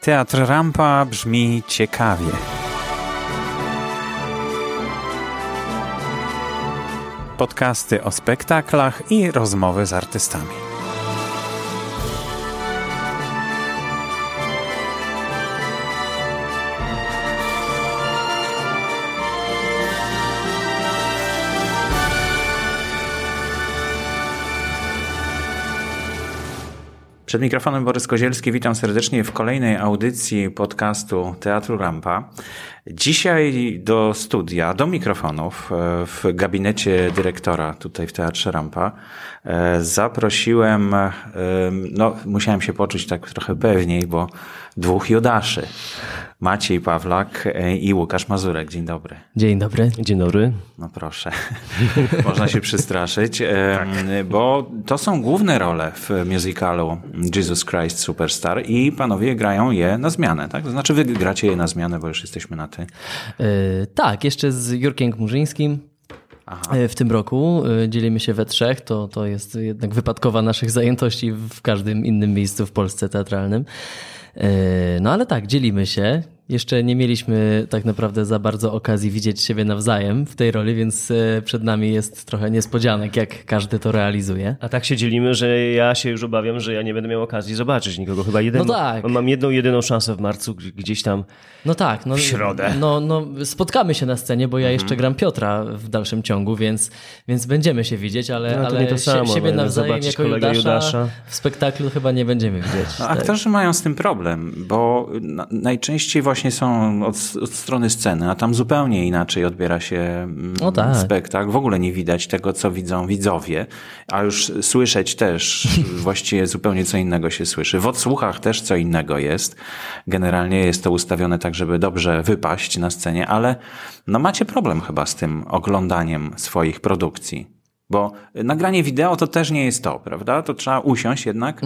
Teatr Rampa brzmi ciekawie. Podcasty o spektaklach i rozmowy z artystami. Przed mikrofonem Borys Kozielski, witam serdecznie w kolejnej audycji podcastu Teatru Rampa. Dzisiaj do studia, do mikrofonów e, w gabinecie dyrektora tutaj w Teatrze Rampa e, zaprosiłem, e, no musiałem się poczuć tak trochę pewniej, bo dwóch Judaszy. Maciej Pawlak i Łukasz Mazurek. Dzień dobry. Dzień dobry. Dzień dobry. No proszę, można się przestraszyć, tak. bo to są główne role w musicalu Jesus Christ Superstar i panowie grają je na zmianę, tak? To znaczy wy gracie je na zmianę, bo już jesteśmy na ty. Yy, tak, jeszcze z Jurkiem Murzyńskim. Aha. E, w tym roku e, dzielimy się we trzech, to, to jest jednak wypadkowa naszych zajętości w każdym innym miejscu w Polsce teatralnym. No ale tak, dzielimy się. Jeszcze nie mieliśmy tak naprawdę za bardzo okazji widzieć siebie nawzajem w tej roli, więc e, przed nami jest trochę niespodzianek, jak każdy to realizuje. A tak się dzielimy, że ja się już obawiam, że ja nie będę miał okazji zobaczyć nikogo. Chyba jeden, no tak. mam jedną, jedyną szansę w marcu gdzieś tam no tak, no, w środę. No, no, spotkamy się na scenie, bo ja mhm. jeszcze gram Piotra w dalszym ciągu, więc, więc będziemy się widzieć, ale, no, ale to samo, siebie no, nawzajem jako Judasza, Judasza, w spektaklu chyba nie będziemy widzieć. Tak. aktorzy mają z tym problem, bo najczęściej właśnie są od, od, strony sceny, a tam zupełnie inaczej odbiera się no tak. spektakl. W ogóle nie widać tego, co widzą widzowie, a już słyszeć też właściwie zupełnie co innego się słyszy. W odsłuchach też co innego jest. Generalnie jest to ustawione tak, żeby dobrze wypaść na scenie, ale no macie problem chyba z tym oglądaniem swoich produkcji. Bo nagranie wideo to też nie jest to, prawda? To trzeba usiąść jednak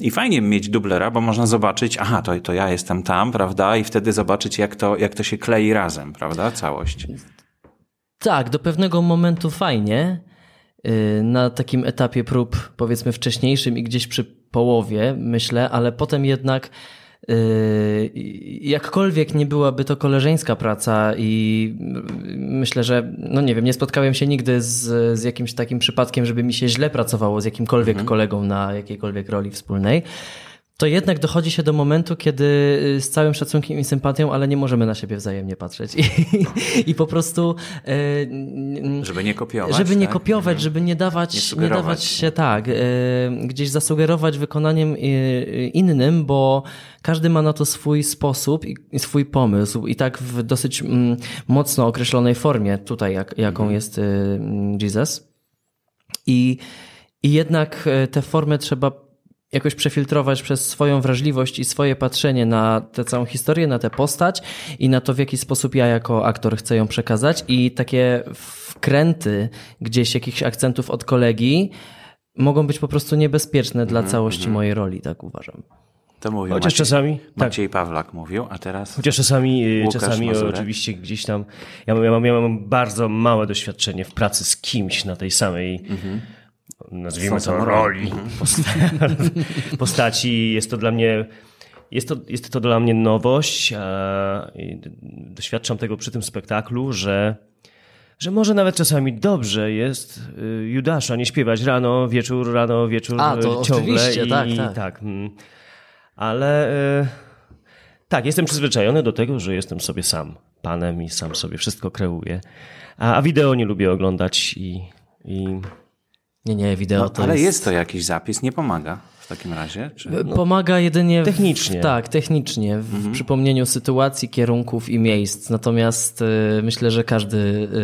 i fajnie mieć dublera, bo można zobaczyć, aha, to, to ja jestem tam, prawda? I wtedy zobaczyć, jak to, jak to się klei razem, prawda? Całość. Tak, do pewnego momentu fajnie. Y, na takim etapie prób, powiedzmy wcześniejszym i gdzieś przy połowie, myślę, ale potem jednak jakkolwiek nie byłaby to koleżeńska praca i myślę, że no nie wiem, nie spotkałem się nigdy z, z jakimś takim przypadkiem, żeby mi się źle pracowało z jakimkolwiek mhm. kolegą na jakiejkolwiek roli wspólnej to jednak dochodzi się do momentu, kiedy y, z całym szacunkiem i sympatią, ale nie możemy na siebie wzajemnie patrzeć. I, i po prostu. E, żeby nie kopiować. Żeby nie tak? kopiować, mhm. żeby nie dawać, nie, nie dawać się tak, e, gdzieś zasugerować wykonaniem innym, bo każdy ma na to swój sposób i swój pomysł. I tak w dosyć mm, mocno określonej formie, tutaj, jak, jaką mhm. jest Jesus. I, I jednak tę formę trzeba jakoś przefiltrować przez swoją wrażliwość i swoje patrzenie na tę całą historię, na tę postać i na to, w jaki sposób ja jako aktor chcę ją przekazać i takie wkręty gdzieś jakichś akcentów od kolegi mogą być po prostu niebezpieczne dla -hmm. całości mojej roli, tak uważam. To mówił Chociaż Maciej, czasami, tak. Maciej Pawlak mówił, a teraz. Chociaż czasami, y, czasami oczywiście gdzieś tam. Ja mam, ja, mam, ja mam bardzo małe doświadczenie w pracy z kimś na tej samej. -hmm nazwijmy to roli postaci. Jest to dla mnie jest to, jest to dla mnie nowość. Doświadczam tego przy tym spektaklu, że, że może nawet czasami dobrze jest y, Judasza nie śpiewać rano, wieczór, rano, wieczór A, to ciągle. I, tak, tak. tak. Mm. Ale y, tak, jestem przyzwyczajony do tego, że jestem sobie sam panem i sam sobie wszystko kreuję. A, a wideo nie lubię oglądać i, i nie, nie, wideo no, to Ale jest... jest to jakiś zapis, nie pomaga w takim razie? Czy... Pomaga jedynie technicznie. W, tak, technicznie, w mhm. przypomnieniu sytuacji, kierunków i miejsc. Natomiast y, myślę, że każdy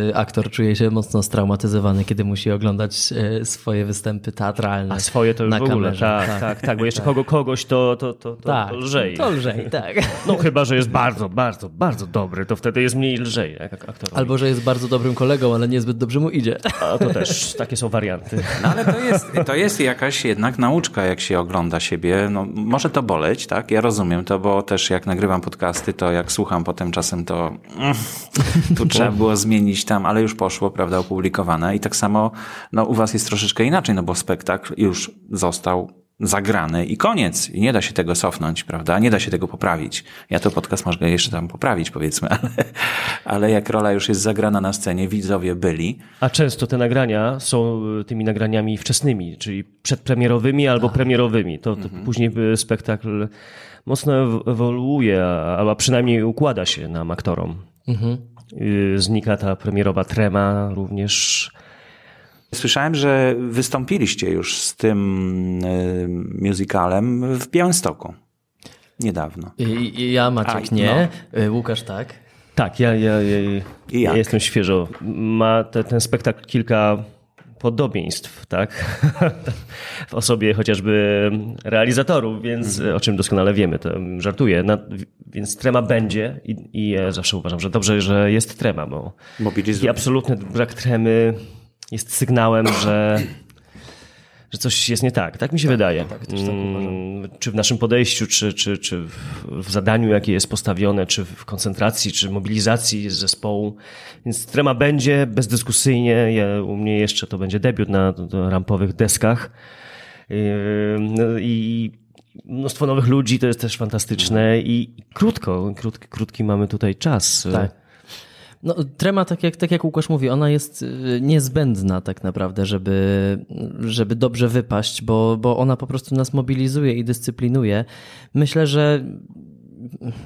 y, aktor czuje się mocno straumatyzowany, kiedy musi oglądać y, swoje występy teatralne. A swoje to już na w ogóle, kamerze. Tak, tak, tak, tak, bo jeszcze tak. kogo, kogoś to, to, to, to, tak, to lżej. To lżej, tak. No chyba, że jest bardzo, bardzo, bardzo dobry, to wtedy jest mniej lżej. Jak aktorowi. Albo, że jest bardzo dobrym kolegą, ale niezbyt dobrze mu idzie. A to też, takie są warianty. No ale to jest, to jest jakaś jednak nauczka, jak się ogląda siebie no, może to boleć, tak? Ja rozumiem to, bo też jak nagrywam podcasty, to jak słucham potem czasem, to mm, tu trzeba było zmienić tam, ale już poszło, prawda, opublikowane. I tak samo no, u was jest troszeczkę inaczej, no bo spektakl już został zagrane i koniec. I nie da się tego cofnąć, prawda? Nie da się tego poprawić. Ja to podcast mogę jeszcze tam poprawić, powiedzmy, ale, ale jak rola już jest zagrana na scenie, widzowie byli. A często te nagrania są e, tymi nagraniami wczesnymi, czyli przedpremierowymi albo A. premierowymi. To, to mhm. później e, spektakl mocno ewoluuje, a, a przynajmniej układa się nam aktorom. Mhm. E, znika ta premierowa trema również Słyszałem, że wystąpiliście już z tym y, musicalem w Białymstoku. Niedawno. I, ja, Maciek, A, nie. No. Y, Łukasz, tak? Tak, ja, ja, ja, ja jestem świeżo. Ma te, ten spektakl kilka podobieństw, tak? w osobie chociażby realizatorów, więc mhm. o czym doskonale wiemy, to żartuję. Na, więc trema będzie i, i ja zawsze uważam, że dobrze, że jest trema, bo i absolutny brak tremy jest sygnałem, że, że coś jest nie tak. Tak mi się tak, wydaje. Tak, tak czy w naszym podejściu, czy, czy, czy w zadaniu, jakie jest postawione, czy w koncentracji, czy mobilizacji zespołu. Więc trema będzie bezdyskusyjnie. Ja, u mnie jeszcze to będzie debiut na, na rampowych deskach. Yy, I mnóstwo nowych ludzi, to jest też fantastyczne i krótko, krótki, krótki mamy tutaj czas. Tak. No, trema, tak jak, tak jak Łukasz mówi, ona jest y, niezbędna tak naprawdę, żeby, żeby dobrze wypaść, bo, bo ona po prostu nas mobilizuje i dyscyplinuje. Myślę, że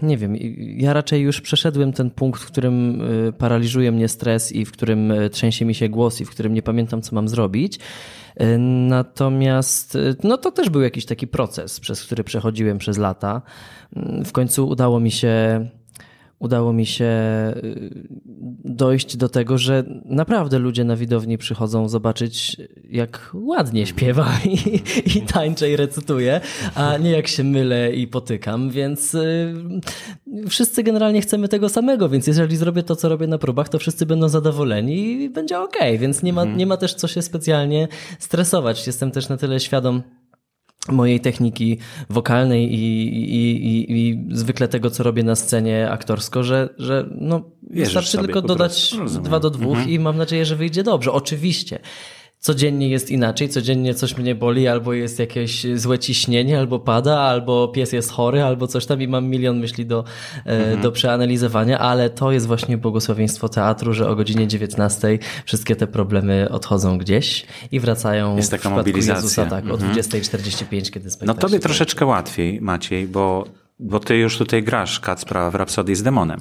nie wiem, ja raczej już przeszedłem ten punkt, w którym y, paraliżuje mnie stres i w którym y, trzęsie mi się głos i w którym nie pamiętam, co mam zrobić. Natomiast no to też był jakiś taki proces, przez który przechodziłem przez lata. W końcu udało mi się udało mi się y, dojść do tego, że naprawdę ludzie na widowni przychodzą zobaczyć, jak ładnie śpiewa i, i tańczę i recytuję, a nie jak się mylę i potykam, więc y, wszyscy generalnie chcemy tego samego, więc jeżeli zrobię to, co robię na próbach, to wszyscy będą zadowoleni i będzie ok, więc nie ma, mhm. nie ma też co się specjalnie stresować. Jestem też na tyle świadom mojej techniki wokalnej i, i, i, i, zwykle tego, co robię na scenie aktorsko, że, że no, wystarczy tylko dodać dwa do dwóch mhm. i mam nadzieję, że wyjdzie dobrze. Oczywiście codziennie jest inaczej, codziennie coś mnie boli, albo jest jakieś złe ciśnienie, albo pada, albo pies jest chory, albo coś tam i mam milion myśli do, e, mhm. do przeanalizowania, ale to jest właśnie błogosławieństwo teatru, że o godzinie 19 wszystkie te problemy odchodzą gdzieś i wracają jest taka w mobilizacja. Jezusa, tak, mhm. o 20.45, kiedy spektakl. No tobie troszeczkę łatwiej, Maciej, bo, bo ty już tutaj grasz Kacpra w Rapsodii z demonem.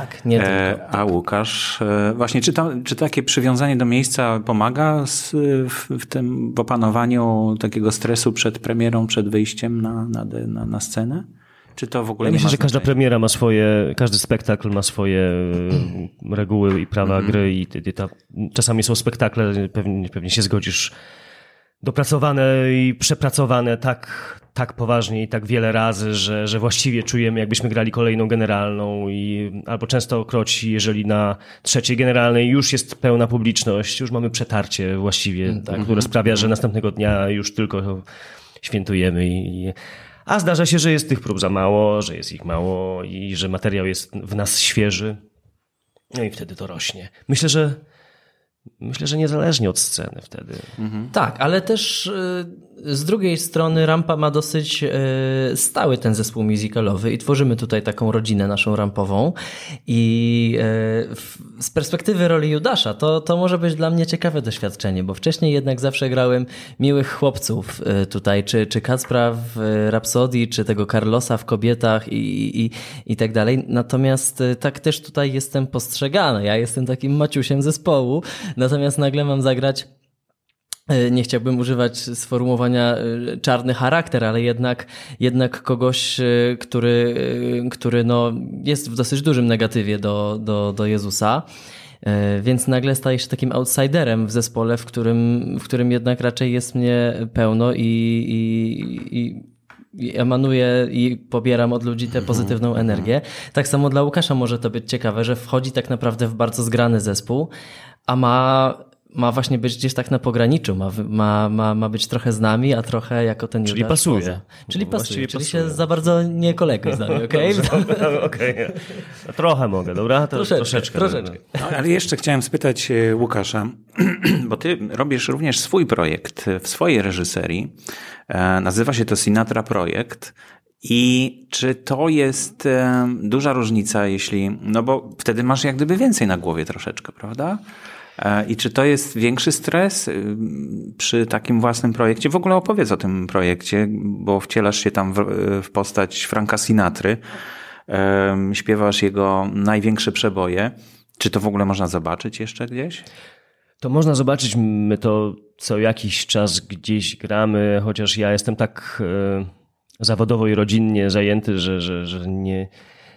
Tak, nie tylko. E, a Łukasz, e, właśnie czy, to, czy takie przywiązanie do miejsca pomaga z, w, w tym w opanowaniu takiego stresu przed premierą, przed wyjściem na, na, na, na scenę? Czy to w ogóle ja Myślę, że każda premiera ma swoje, każdy spektakl ma swoje e, reguły i prawa -hmm. gry i, i ta, czasami są spektakle, pewnie, pewnie się zgodzisz, dopracowane i przepracowane tak, tak poważnie i tak wiele razy, że, że właściwie czujemy, jakbyśmy grali kolejną generalną i albo często kroci, jeżeli na trzeciej generalnej już jest pełna publiczność, już mamy przetarcie właściwie, mm, tak, które sprawia, że następnego dnia już tylko świętujemy i, a zdarza się, że jest tych prób za mało, że jest ich mało i że materiał jest w nas świeży. No i wtedy to rośnie. Myślę, że Myślę, że niezależnie od sceny wtedy. Mhm. Tak, ale też y, z drugiej strony Rampa ma dosyć y, stały ten zespół musicalowy i tworzymy tutaj taką rodzinę naszą rampową. I y, z perspektywy roli Judasza to, to może być dla mnie ciekawe doświadczenie, bo wcześniej jednak zawsze grałem miłych chłopców tutaj, czy, czy Kacpra w Rapsodii, czy tego Carlosa w Kobietach i, i, i tak dalej. Natomiast tak też tutaj jestem postrzegany. Ja jestem takim maciusiem zespołu, Natomiast nagle mam zagrać e, nie chciałbym używać sformułowania e, czarny charakter, ale jednak, jednak kogoś, e, który, który no jest w dosyć dużym negatywie do, do, do Jezusa. Więc nagle staje się takim outsiderem w zespole, w którym, w którym jednak raczej jest mnie pełno i, i, i i emanuję i pobieram od ludzi tę pozytywną energię. Tak samo dla Łukasza może to być ciekawe, że wchodzi tak naprawdę w bardzo zgrany zespół, a ma ma właśnie być gdzieś tak na pograniczu, ma, ma, ma, ma być trochę z nami, a trochę jako ten Czyli pasuje. Poza. Czyli pasuje, czyli pasuje. się za bardzo nie koleguj z nami, okej? Okay? okay. Trochę mogę, dobra? To, troszeczkę. Troszeczkę. troszeczkę. No, ale jeszcze chciałem spytać e, Łukasza, bo ty robisz również swój projekt w swojej reżyserii. E, nazywa się to Sinatra Projekt. I czy to jest e, duża różnica, jeśli, no bo wtedy masz jak gdyby więcej na głowie troszeczkę, prawda? E, I czy to jest większy stres y, przy takim własnym projekcie? W ogóle opowiedz o tym projekcie, bo wcielasz się tam w, w postać Franka Sinatry, śpiewasz jego największe przeboje. Czy to w ogóle można zobaczyć jeszcze gdzieś? To można zobaczyć, my to co jakiś czas gdzieś gramy, chociaż ja jestem tak e, zawodowo i rodzinnie zajęty, że, że, że nie,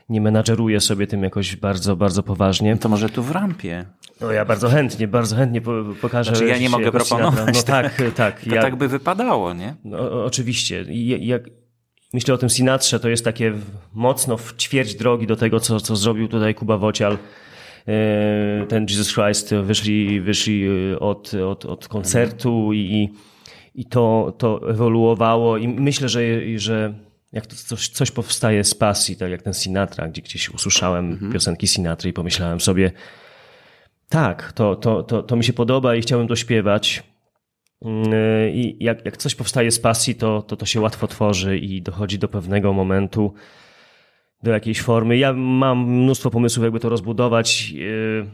nie menadżeruję sobie tym jakoś bardzo, bardzo poważnie. To może tu w rampie. No ja bardzo chętnie, bardzo chętnie pokażę. Znaczy ja nie mogę proponować. No tak, tak. To ja, tak by wypadało, nie? No, oczywiście. Jak myślę o tym Sinatrze, to jest takie mocno w ćwierć drogi do tego, co, co zrobił tutaj Kuba Wocial. E, ten Jesus Christ wyszli, wyszli od, od, od koncertu i, i to, to ewoluowało i myślę, że, że jak to coś, coś powstaje z pasji, tak jak ten Sinatra, gdzie gdzieś usłyszałem mhm. piosenki Sinatry i pomyślałem sobie, tak, to, to, to, to mi się podoba i chciałem to śpiewać. Mm, I jak, jak coś powstaje z pasji, to, to to się łatwo tworzy i dochodzi do pewnego momentu, do jakiejś formy. Ja mam mnóstwo pomysłów, jakby to rozbudować. Yy,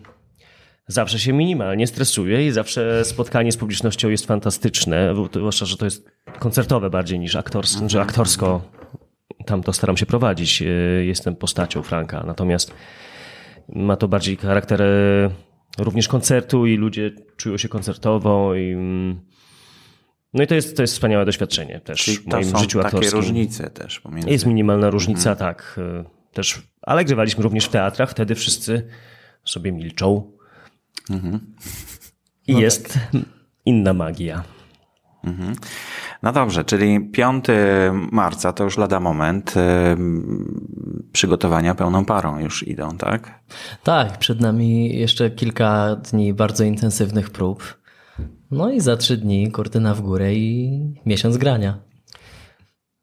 zawsze się minimalnie stresuję i zawsze spotkanie z publicznością jest fantastyczne, zwłaszcza, że to jest koncertowe bardziej niż aktorsko, że aktorsko tam to staram się prowadzić. Yy, jestem postacią Franka, natomiast ma to bardziej charakter również koncertu i ludzie czują się koncertowo i mm, no i to jest, to jest wspaniałe doświadczenie też Czyli w moim są życiu takie aktorskim. różnice też pomiędzy... Jest minimalna różnica, mhm. tak. Y, też, ale grywaliśmy również w teatrach, wtedy wszyscy sobie milczą. Mhm. I no jest tak. inna magia. Mhm. No dobrze, czyli 5 marca to już lada moment. Y, przygotowania pełną parą już idą, tak? Tak, przed nami jeszcze kilka dni bardzo intensywnych prób. No i za trzy dni kurtyna w górę i miesiąc grania.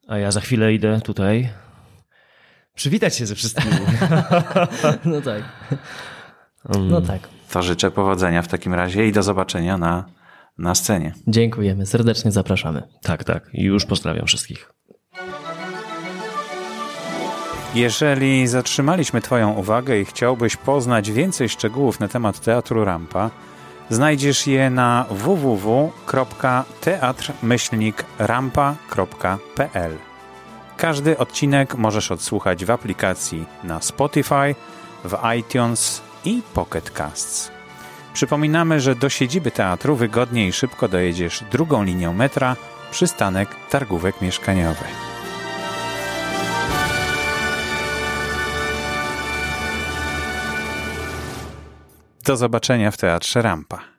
A ja za chwilę idę tutaj przywitać się ze wszystkimi. no tak. No tak. To życzę powodzenia w takim razie i do zobaczenia na na scenie. Dziękujemy, serdecznie zapraszamy. Tak, tak. Już pozdrawiam wszystkich. Jeżeli zatrzymaliśmy Twoją uwagę i chciałbyś poznać więcej szczegółów na temat Teatru Rampa, znajdziesz je na www.teatr-rampa.pl. Każdy odcinek możesz odsłuchać w aplikacji na Spotify, w iTunes i Pocket Casts. Przypominamy, że do siedziby teatru wygodnie i szybko dojedziesz drugą linią metra, przystanek targówek mieszkaniowych. Do zobaczenia w Teatrze Rampa.